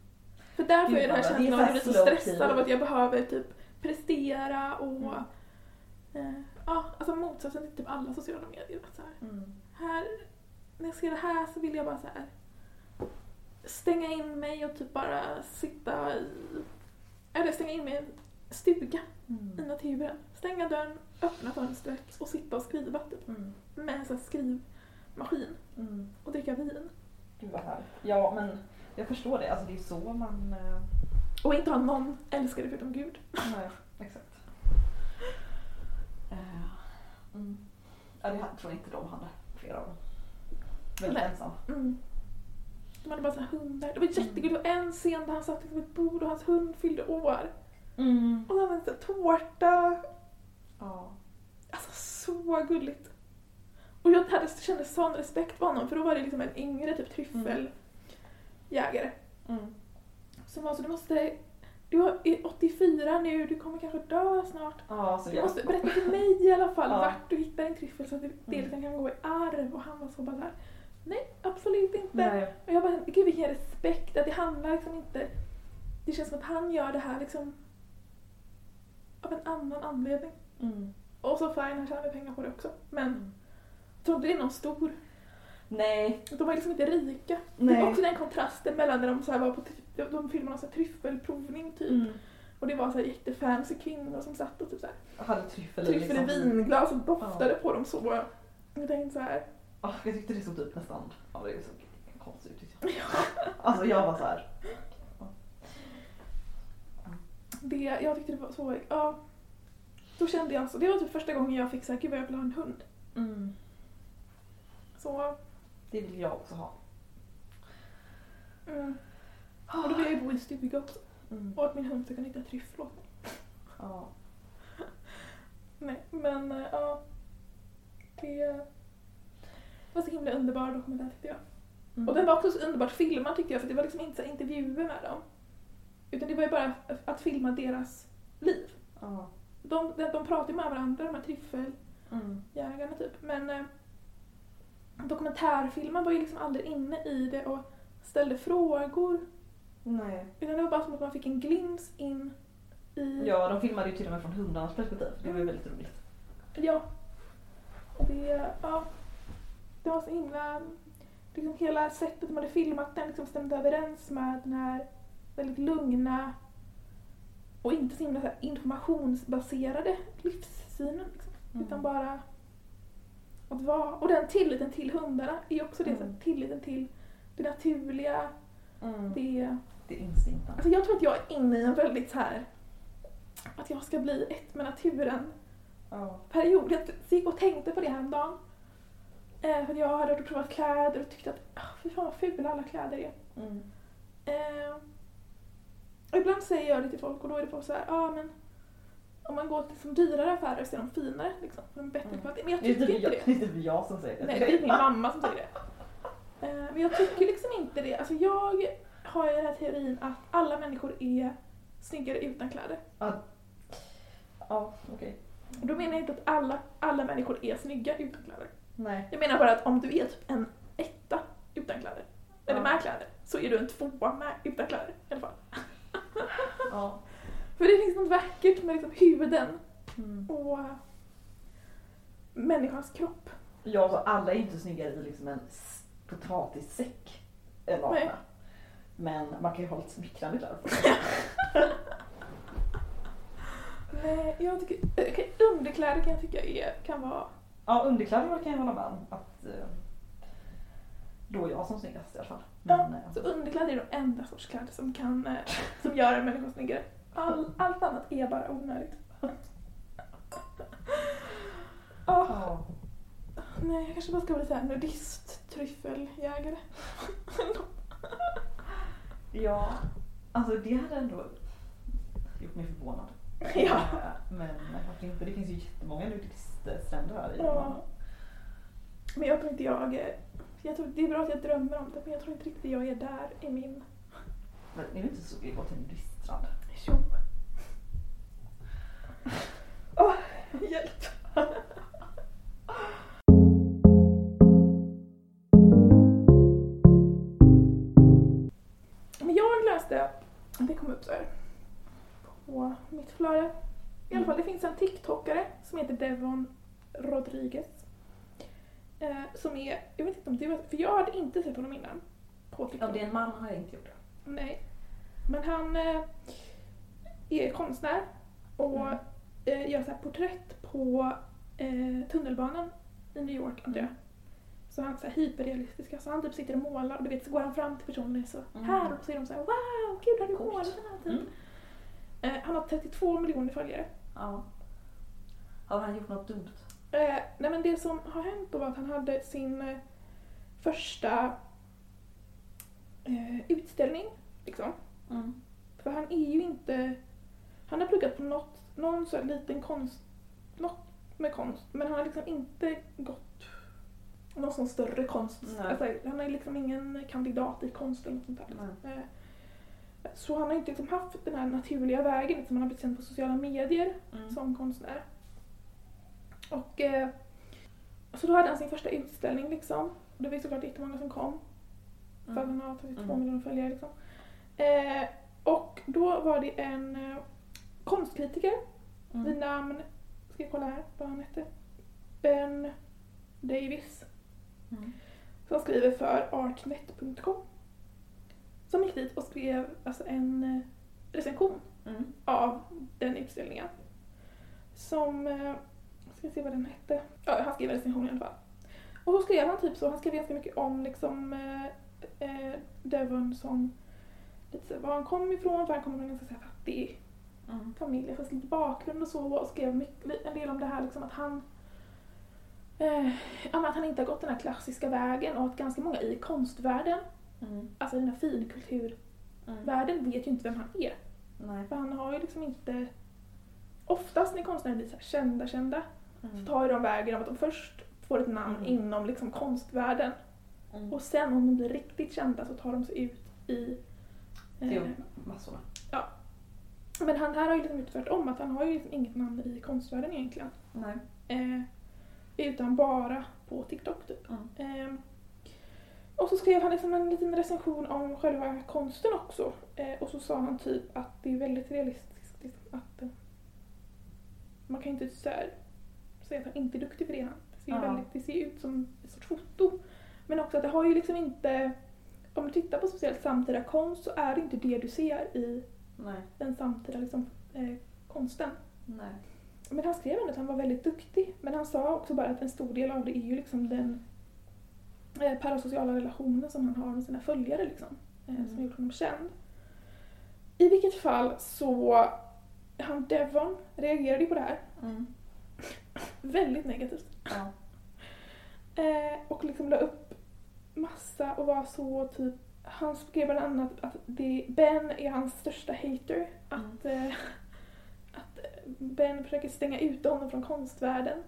För där får jag den här känslan av att så jag blir så stressad av att jag behöver typ prestera och Mm. eh, ja, alltså motsatsen till typ alla sociala medier. Att så här, Mm. här, när jag ser det här så vill jag bara så här stänga in mig och typ bara sitta i, eller stänga in mig i en stuga i Mm. naturen. Stänga dörren, öppna fönstret och sitta och skriva typ Mm. med en sån här skrivmaskin Mm. och dricka vin. Gud vad härligt. Ja men jag förstår det. Alltså det är så man... eh, Och inte ha någon älskare förutom Gud. Nej, exakt. Eh, Mm. Ja, det tror jag inte de hade. Flera av dem. Väldigt Nej. ensamma. Mm. De hade bara här hundar. Det var jättegulligt. Det var en scen där han satt vid ett bord och hans hund fyllde år. Mm. Och så hade han en tårta. Ja. Alltså så gulligt. Och jag hade, kände sån respekt för honom för då var det liksom en yngre typ tryffeljägare. Mm. Som var så du måste, du är 84 nu, du kommer kanske dö snart. Så Du måste berätta för mig i alla fall Ja. vart du hittar din tryffel så att det, det Mm. liksom kan gå i arv. Och han var så bara såhär, nej absolut inte. Nej. Och jag bara, gud vilken respekt, att det handlar liksom inte... Det känns som att han gör det här liksom av en annan anledning. Mm. Och så fine, han tjänar pengar på det också. Men Mm. inte det är någon stor. Nej. De var liksom inte rika. Det Nej. var också den kontrasten mellan när de så var på de filmade någon så här tryffelprovning typ. Mm. Och det var så här jättefancy kvinnor som satt och typ så här, Hade tryffel i tryffel i liksom. vinglas och doftade på dem så. Jag tänkte så här, Ja, jag tyckte det såg typ nästan... Ja, det såg konstigt ut tyckte jag. Alltså jag var så här. det, jag tyckte det var så, ja. Då kände jag så, det var typ första gången jag fick såhär, gud vad jag vill ha en hund. Mm. Så, Det vill jag också ha. mm. Och då vill jag ju bo i stuga också. Mm. Och att min hund ska kunna hitta tryffel åt mig. Ja. Nej, men eh, ja. Det var så himla underbar dokumentär tyckte jag. Mm. Och den var också så underbart filmad tyckte jag för det var liksom inte så intervjuer med dem. Utan det var ju bara att filma deras liv. Ja. De, de, de pratar ju med varandra, de här tryffeljägarna Mm. typ. Men eh, dokumentärfilmen var ju liksom aldrig inne i det och ställde frågor. Nej. Utan det var bara som att man fick en glimt in i... Ja, de filmade ju till och med från hundarnas perspektiv. Det var ju väldigt roligt. Ja. Det, ja. Det var så himla... Liksom hela sättet de hade filmat den liksom stämde överens med den här väldigt lugna och inte så himla så informationsbaserade livssynen. Liksom. Mm. Utan bara att vara... Och den tilliten till hundarna är också det, Mm. tilliten till det naturliga. Mm. Det, Det instinkten. alltså jag tror att jag är inne i en väldigt så här att jag ska bli ett med naturen Ja. period. Jag gick och tänkte på det häromdagen. Eh, för jag hade provat kläder och tyckte att ah, fy fan vad fula alla kläder är. Mm. Eh, och ibland säger jag det till folk och då är det folk så här, ja ah, men om man går till liksom, dyrare affärer så är de finare liksom. De bättre Mm. kvalitet. Men jag Det tycker typ inte jag, det. det är typ jag som säger det. Nej, det är min mamma som säger det. Eh, men jag tycker liksom inte det. Alltså jag har ju den här teorin att alla människor är snyggare utan kläder. Ja, okej. Och då menar jag inte att alla, alla människor är snygga utan kläder. Nej. Jag menar bara att om du är typ en etta utan kläder, eller Ja. med kläder, så är du en tvåa med utan kläder i alla fall. [laughs] Ja. För det finns något vackert med liksom huden Mm. och människans kropp. Ja, alltså, alla är inte snyggare i liksom en potatissäck än nakna. Men man kan ju ha lite smickrande kläder på [laughs] Nej, jag tycker, okej, underkläder kan jag tycka är, kan vara, Ja, underkläder kan jag hålla med om att eh, då är jag som snyggast i alla fall. Ja, eh, så underkläder är de enda sorts kläder som kan, eh, som gör en människa snyggare. All, allt annat är bara onödigt. Åh, [laughs] ja. nej, jag kanske bara ska bli såhär nudist, tryffeljägare. ja, alltså det hade ändå gjort mig förvånad. Ja. Eh, Men varför inte? Det finns ju jättemånga nudiststränder i Ja. Men jag tror inte jag, jag tror, det är bra att jag drömmer om det, men jag tror inte riktigt jag är där i min, Men är det inte så går till en nudiststrand? tjo. Åh, hjälp. Men jag läste, det kom upp så här på mitt flöde. I alla fall, det finns en TikTokare som heter Devon Rodriguez. Eh, som är, jag vet inte om du för jag hade inte sett honom innan. Om det är en man har jag inte gjort det. Nej. Men han eh, är konstnär och Mm. eh, gör så här porträtt på eh, tunnelbanan i New York, antar jag. Så han är så här hyperrealistiska, så han typ sitter och målar och du vet så går han fram till är så Mm. här och så är de så här wow, gud har du Coolt. målat den här typ. Mm. Eh, han har 32 miljoner följare. Ja. Har han gjort något dumt? Eh, nej men det som har hänt då var att han hade sin eh, första eh, utställning liksom. Mm. För han är ju inte... Han har pluggat på något, någon så här liten konst... Något med konst. Men han har liksom inte gått någon sån större konst. Alltså, han är liksom ingen kandidat i konst eller något sånt där. Eh, Så han har inte liksom haft den här naturliga vägen som han har blivit känd på sociala medier Mm. som konstnär. Och eh, så då hade han sin första utställning liksom. Det var såklart jättemånga som kom. För att han har 32 Mm. miljoner följare liksom. Eh, och då var det en eh, konstkritiker vid Mm. namn, ska jag kolla här vad han hette? Ben Davis. Mm. Som skriver för artnet.com. Som gick dit och skrev alltså en eh, recension Mm. av den utställningen. Som, eh, ska se vad den hette. Ja, han skrev en recension i alla fall. Och så skrev han typ så, han skrev ganska mycket om liksom eh, eh, Devon som lite så var han kom ifrån, för han kommer från en ganska fattig Mm. familj, fast lite bakgrund och så och skrev mycket, en del om det här liksom att han eh, att han inte har gått den här klassiska vägen och att ganska många i konstvärlden, Mm. alltså i den här finkulturvärlden, Mm. vet ju inte vem han är. Nej. För han har ju liksom inte... Oftast när konstnärer blir så här kända, kända, så Mm. tar ju de vägen av att de först får ett namn Mm. inom liksom konstvärlden Mm. och sen om de blir riktigt kända så tar de sig ut i... eh, Jo, massorna. men han här har ju liksom gjort tvärtom, att han har ju liksom inget namn i konstvärlden egentligen. Nej. Eh, utan bara på TikTok typ. Mm. Eh, och så skrev han liksom en liten recension om själva konsten också. Eh, och så sa han typ att det är väldigt realistiskt liksom, att eh, man kan ju inte så här, säga att han inte är duktig för det. Han. Det, ser Ja. väldigt, det ser ut som ett sorts foto. Men också att det har ju liksom inte, om du tittar på speciellt samtida konst så är det inte det du ser i Nej. den samtida liksom, eh, konsten. Nej. Men han skrev ändå att han var väldigt duktig. Men han sa också bara att en stor del av det är ju liksom den eh, parasociala relationen som han har med sina följare liksom. Eh, Mm. Som gjort honom känd. I vilket fall så, han Devon reagerade ju på det här Mm. Väldigt negativt. Ja. Eh, och liksom la upp massa och var så typ han skrev bland annat att det, Ben är hans största hater. Att, eh, att Ben försöker stänga ute honom från konstvärlden.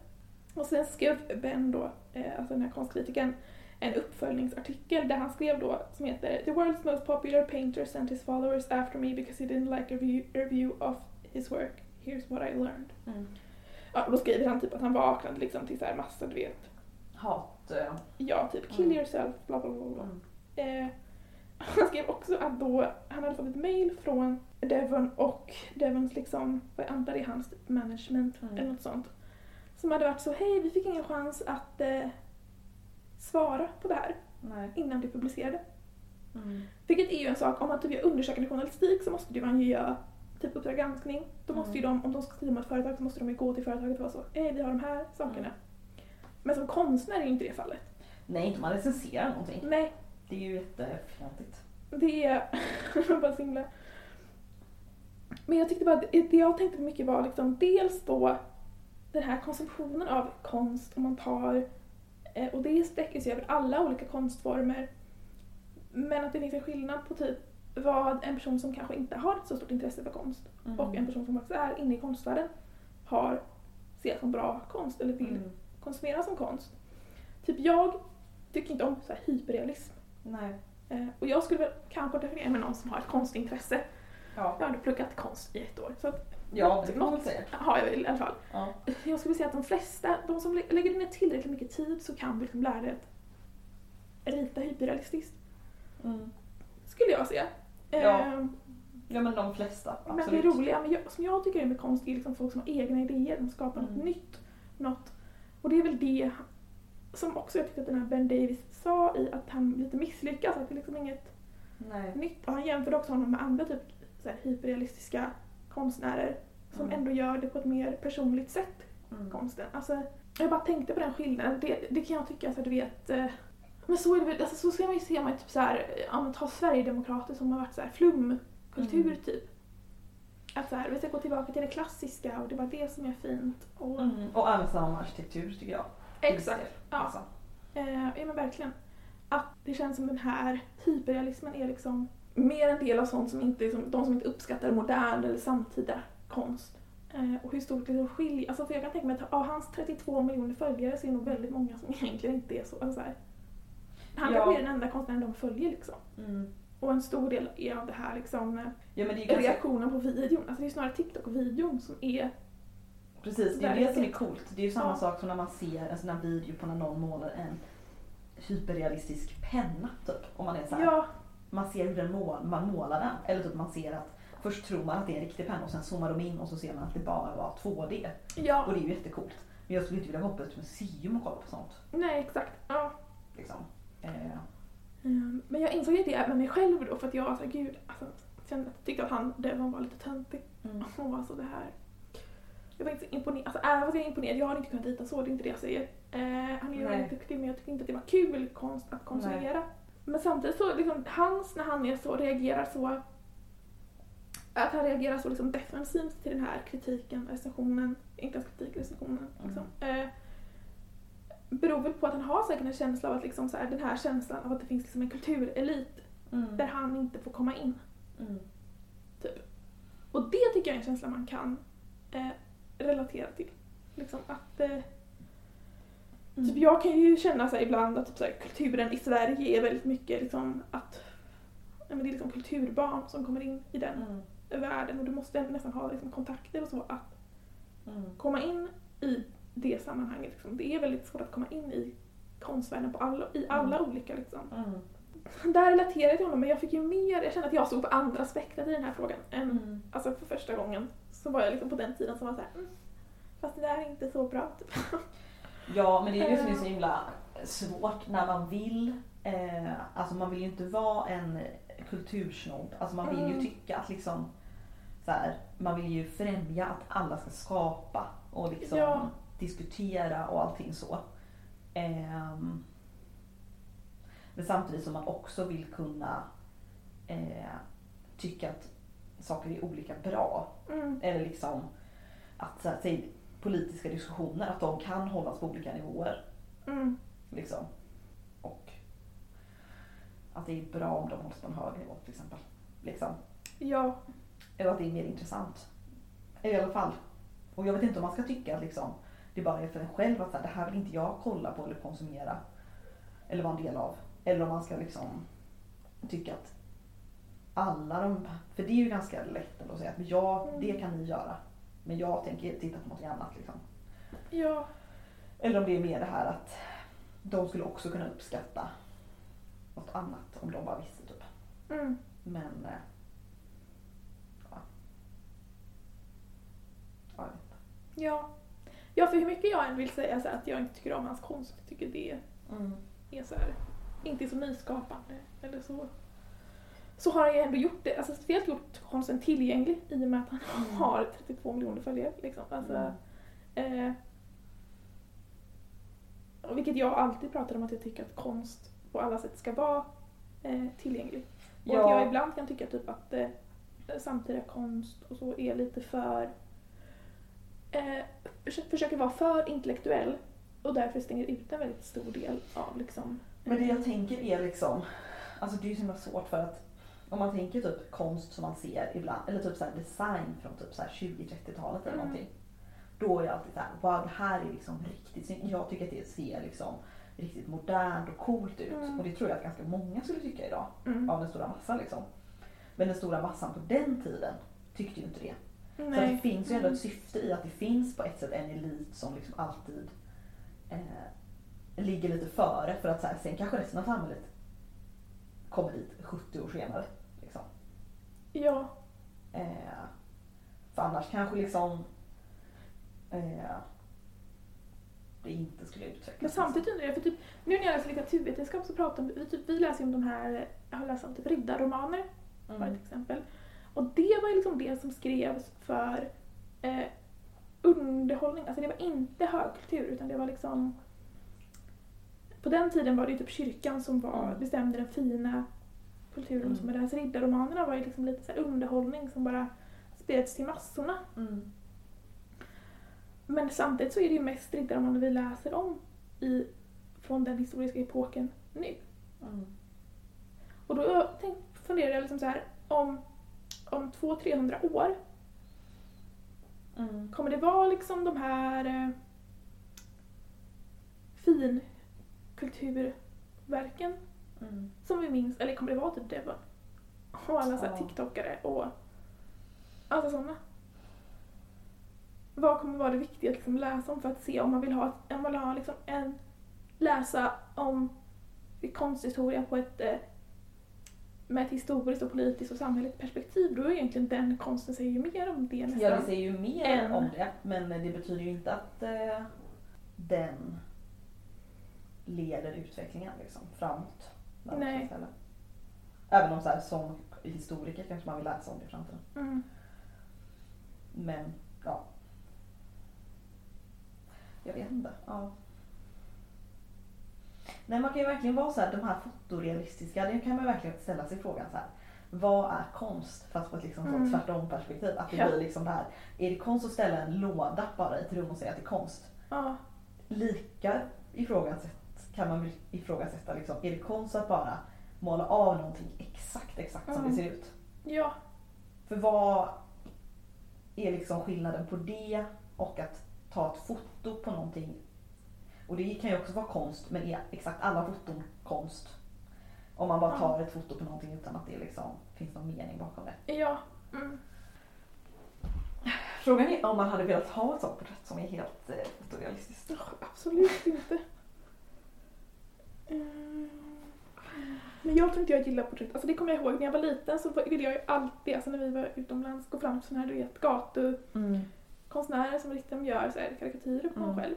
Och sen skrev Ben då, eh, alltså den här konstkritikern, en uppföljningsartikel där han skrev då som heter The world's most popular painter sent his followers after me because he didn't like a review of his work. Here's what I learned. Mm. Ja, då skriver han typ att han vaknade liksom till så här massa, du vet, Hat. eh, ja typ kill Mm. yourself, bla bla bla. bla. Mm. Eh, [laughs] han skrev också att då han hade fått ett mail från Devon och Devons liksom, vad jag antar är hans typ management Mm. eller något sånt. Som hade varit så, hej vi fick ingen chans att eh, svara på det här Nej. innan vi publicerade. Mm. Vilket är ju en sak, om man typ gör undersökande journalistik så måste man ju göra typ Uppdrag granskning. Då måste ju de, om de ska skriva om ett företag så måste de ju gå till företaget och vara så, hej vi har de här sakerna. Mm. Men som konstnär är ju inte det fallet. Nej, inte man recenserar någonting. Nej, Det är ju jättefjantigt. det är [laughs] bara så himla... Men jag tyckte bara att det jag tänkte mycket var liksom dels då den här konsumtionen av konst om man tar eh, och det sträcker sig över alla olika konstformer. Men att det finns en skillnad på typ vad en person som kanske inte har ett så stort intresse för konst Mm. och en person som faktiskt är inne i konstvärlden har ser som bra konst eller vill Mm. konsumera som konst. Typ jag tycker inte om så här hyperrealism. Nej. Eh, och jag skulle väl kanske definiera mig någon som har ett konstintresse. Ja. Jag har ändå pluggat konst i ett år. Så att, ja, det kan man säga. har jag väl i alla fall. Ja. Jag skulle säga att de flesta, de som lä- lägger ner tillräckligt mycket tid så kan liksom lära dig att rita hyperrealistiskt. Mm. Skulle jag säga. Ja, Eh, ja, men de flesta. Men det Absolut. roliga med, som jag tycker är med konst är liksom folk som har egna idéer, de skapar Mm. något nytt. Något. Och det är väl det som också jag tyckte att den här Ben Davis sa i att han lite misslyckas, att det är liksom inget Nej. nytt. Och han jämförde också honom med andra typ så här, hyperrealistiska konstnärer som Mm. ändå gör det på ett mer personligt sätt, Mm. konsten. Alltså, jag bara tänkte på den skillnaden. Det, det kan jag tycka, alltså, du vet, eh, men så är det väl, alltså, så ska man ju se man typ så här, ja men ta Sverigedemokrater som har varit så här flumkultur Mm. typ. Att så här, vi ska gå tillbaka till det klassiska och det var det som är fint. Och, Mm. Och med arkitektur tycker jag. Exakt. Ja. Alltså. Eh, ja men verkligen. Att det känns som den här hyperrealismen är liksom mer en del av sånt som inte, liksom, de som inte uppskattar modern eller samtida konst. Eh, och hur stort det skiljer, alltså för jag kan tänka mig att av hans 32 miljoner följare så är det nog väldigt många som [laughs] egentligen inte är så, alltså så här. Han Ja. kanske är den enda konstnären de följer liksom. Mm. Och en stor del är av det här liksom eh, Ja det ganska, reaktionen på videon, alltså det är snarare TikTok-videon som är precis, det är det som är coolt. Det är ju samma Ja. sak som när man ser en sån här video på när någon målar en hyperrealistisk penna typ. Om man är så här, Ja, man ser hur den mål, man målar den. Eller typ man ser att först tror man att det är en riktig penna och sen zoomar de in och så ser man att det bara var 2D. ja, Och det är ju jättecoolt. Men jag skulle inte vilja gå på ett museum och kolla på sånt. nej exakt. Ja. Liksom. Eh, Mm, Men jag insåg det med mig själv då för att jag var såhär, gud, alltså, kände, tyckte att han, Devon var lite töntig. mm. Hon var så det här. Jag var inte så imponerad, alltså även fast jag är imponerad, jag hade inte kunnat rita så, det är inte det jag säger. Eh, han är ju Nej. väldigt duktig men jag tyckte inte att det var kul konst att konsumera. Men samtidigt så, liksom, hans, när han är så, reagerar så att han reagerar så liksom defensivt till den här kritiken, recensionen, inte ens kritik, recensionen. Liksom. Eh, beror väl på att han har säkert en känsla av att liksom så här, den här känslan av att det finns liksom en kulturelit Mm. där han inte får komma in. Mm. Och det tycker jag är en känsla man kan eh, relatera till. Liksom att, eh, typ jag kan ju känna så ibland att typ så här, kulturen i Sverige är väldigt mycket liksom att ja, det är liksom kulturbarn som kommer in i den Mm. världen och du måste nästan ha liksom, kontakter och så att Mm. komma in i det sammanhanget. Liksom. Det är väldigt svårt att komma in i konstvärlden på alla, i alla olika liksom. Mm. Där relaterade jag honom men jag fick ju mer, jag kände att jag stod på andra spektrat i den här frågan än Mm. Alltså för första gången så var jag liksom på den tiden som var såhär mm, Fast det där är inte så bra typ. [laughs] Ja, men det är det som är så himla svårt när man vill. Eh, alltså man vill ju inte vara en kultursnobb. Alltså man vill ju Mm. tycka att liksom så här, man vill ju främja att alla ska skapa och liksom Ja. Diskutera och allting så. Ehm, men samtidigt som man också vill kunna eh, tycka att saker är olika bra. Mm. Eller liksom att så här, säg, politiska diskussioner, att de kan hållas på olika nivåer. Mm. Liksom. Och att det är bra om de hålls på en hög nivå till exempel. Liksom. Ja, Eller att det är mer intressant. I alla fall. Och jag vet inte om man ska tycka att liksom, det bara är för en själv att så här, det här vill inte jag kolla på eller konsumera. Eller vara en del av. Eller om man ska liksom tycka att alla de, för det är ju ganska lätt att säga att ja, Mm. det kan ni göra. Men jag tänker titta på något annat liksom. ja, Eller om det är mer det här att de skulle också kunna uppskatta något annat om de bara visste typ. Mm. Men... eh, Ja. Ja, jag vet inte. Ja. Ja, för hur mycket jag än vill säga så att jag inte tycker om hans konst, jag tycker det Mm. är så här, inte så nyskapande eller så. Så har han ju ändå gjort det, alltså speciellt gjort konsten tillgänglig i och med att han Mm. har 32 miljoner följare. Liksom. Alltså, Mm. eh, vilket jag alltid pratar om att jag tycker att konst på alla sätt ska vara eh, tillgänglig. Och att jag Ja, ibland kan tycka typ att eh, samtida konst och så är lite för... Eh, försö- försöker vara för intellektuell och därför stänger ut en väldigt stor del av liksom... men det jag tänker är liksom, alltså det är ju så himla svårt för att om man tänker typ konst som man ser ibland, eller typ så design från typ så här 20-30-talet eller Mm. någonting. Då är jag alltid såhär, wow det här är liksom riktigt snyggt. Jag tycker att det ser liksom riktigt modernt och coolt ut. Mm. Och det tror jag att ganska många skulle tycka idag. Mm. Av den stora massan liksom. Men den stora massan på den tiden tyckte ju inte det. Så Nej. det finns ju ändå ett syfte i att det finns på ett sätt en elit som liksom alltid eh, ligger lite före för att så här, sen kanske resten av samhället kommer dit 70 år senare. Liksom. Ja. Eh, för annars kanske liksom eh, det inte skulle utvecklas. Men samtidigt undrar jag, för typ, nu när jag läser litteraturvetenskap så pratar vi, typ, vi läser om de här, jag har läst om typ riddarromaner var mm. ett exempel. Och det var ju liksom det som skrevs för eh, underhållning, alltså det var inte högkultur utan det var liksom på den tiden var det ju typ kyrkan som var, Mm. bestämde den fina kulturen Mm. och så med riddarromanerna var ju liksom lite så underhållning som bara spreds till massorna. Mm. Men samtidigt så är det ju mest riddarromaner vi läser om i, från den historiska epoken nu. Mm. Och då tänk, funderar jag liksom så här, om, om 200-300 år, Mm. kommer det vara liksom de här eh, finkulturverken Mm. som vi minns, eller kommer det vara typ Devon? Och alla så här Ja. TikTokare och alla sådana. Vad kommer vara det viktiga att liksom läsa om för att se om man vill ha, om man vill ha liksom en, läsa om konsthistoria på ett eh, med ett historiskt och politiskt och samhälleligt perspektiv, då är egentligen den konsten säger ju mer om det nästan. Ja, vi säger ju mer En. om det, men det betyder ju inte att eh, den leder utvecklingen liksom, framåt. Nej. Även om så här, som historiker kanske man vill läsa om det i framtiden. Mm. Men, ja. Jag vet inte. Ja. Nej, man kan ju verkligen vara så här, de här fotorealistiska, det kan man verkligen ställa sig frågan så här. Vad är konst? Fast på ett liksom Mm. tvärtom perspektiv. Att det Ja. blir liksom det här. Är det konst att ställa en låda bara i ett rum och säga att det är konst? Ja. Lika ifrågasätt kan man väl ifrågasätta liksom. Är det konst att bara måla av någonting exakt, exakt som Mm. det ser ut? ja. För vad är liksom skillnaden på det och att ta ett foto på någonting? Och det kan ju också vara konst, men är exakt alla foton konst? Om man bara tar ett foto på någonting utan att det liksom finns någon mening bakom det. Ja. Mm. Frågan är om man hade velat ha ett sånt porträtt som är helt eh, fotorealistiskt. Absolut inte. Mm. Men jag tror inte jag gillar porträtt. Alltså det kommer jag ihåg när jag var liten så ville jag ju alltid, alltså när vi var utomlands, gå fram till sådana här du vet, gatukonstnärer som liksom gör så här karikatyrer på Mm. själv.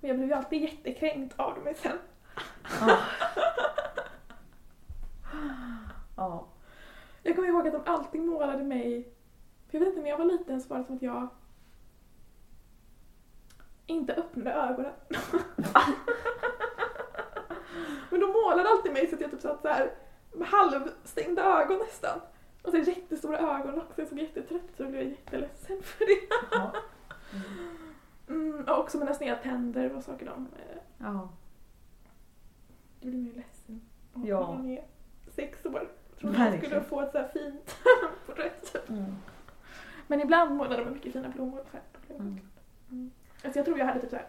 Men jag blev ju alltid jättekränkt av dem sen. Ja. ja. Jag kommer ihåg att de alltid målade mig, för jag vet inte när jag var liten så var det som att jag inte öppnade ögonen. Men de målade alltid mig så att jag typ satt så här med halvstängda ögon nästan. Och så jättestora ögon också, jag såg jättetrött ut så jag blev jätteledsen för det. Ja. Mm, och också mina sneda tänder och saker de... eh, ja. Det blir ju ledsen av Ja. när man är sex år. Trodde man skulle få ett så här fint [laughs] porträtt. Mm. Men ibland målade de mycket fina blommor. Så här. Mm. Mm. Alltså jag tror jag hade typ så här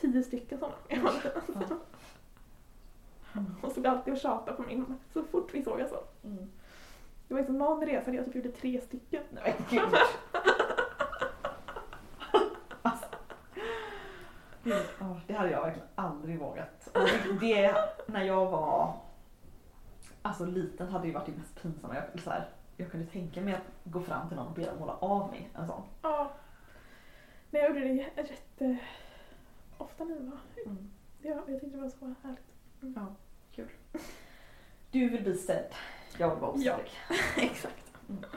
tio stycken sådana. [laughs] Ja. Mm. Och stod alltid och tjatade på min så fort vi såg sån. Mm. Det var liksom någon resa där jag typ gjorde tre stycken. Nej [laughs] men gud. alltså, det, ja, det hade jag verkligen aldrig vågat. Och det, när jag var alltså liten hade ju varit det mest pinsamma. Jag, så här, jag kunde tänka mig att gå fram till någon och be dem måla av mig en sån. Ja. Men jag gjorde det rätt eh, ofta jag var Mm. ja, Jag tyckte det var så härligt. Ja, kul. Du vill bli sedd. Jag vill vara osäker. [laughs] Exakt. Ja,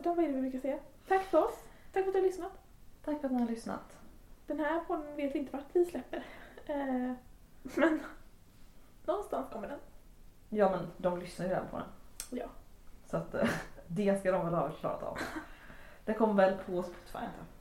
ska jag avsluta? Vad är det vi brukar säga? Tack för oss. Tack för att du har lyssnat. Tack för att ni har lyssnat. Den här podden vet vi inte vart vi släpper. Eh, men [laughs] någonstans kommer den. Ja men de lyssnar ju redan på den. Ja. Så att eh, [laughs] det ska de väl ha klarat av. [laughs] Det kommer väl på Spotify antar jag.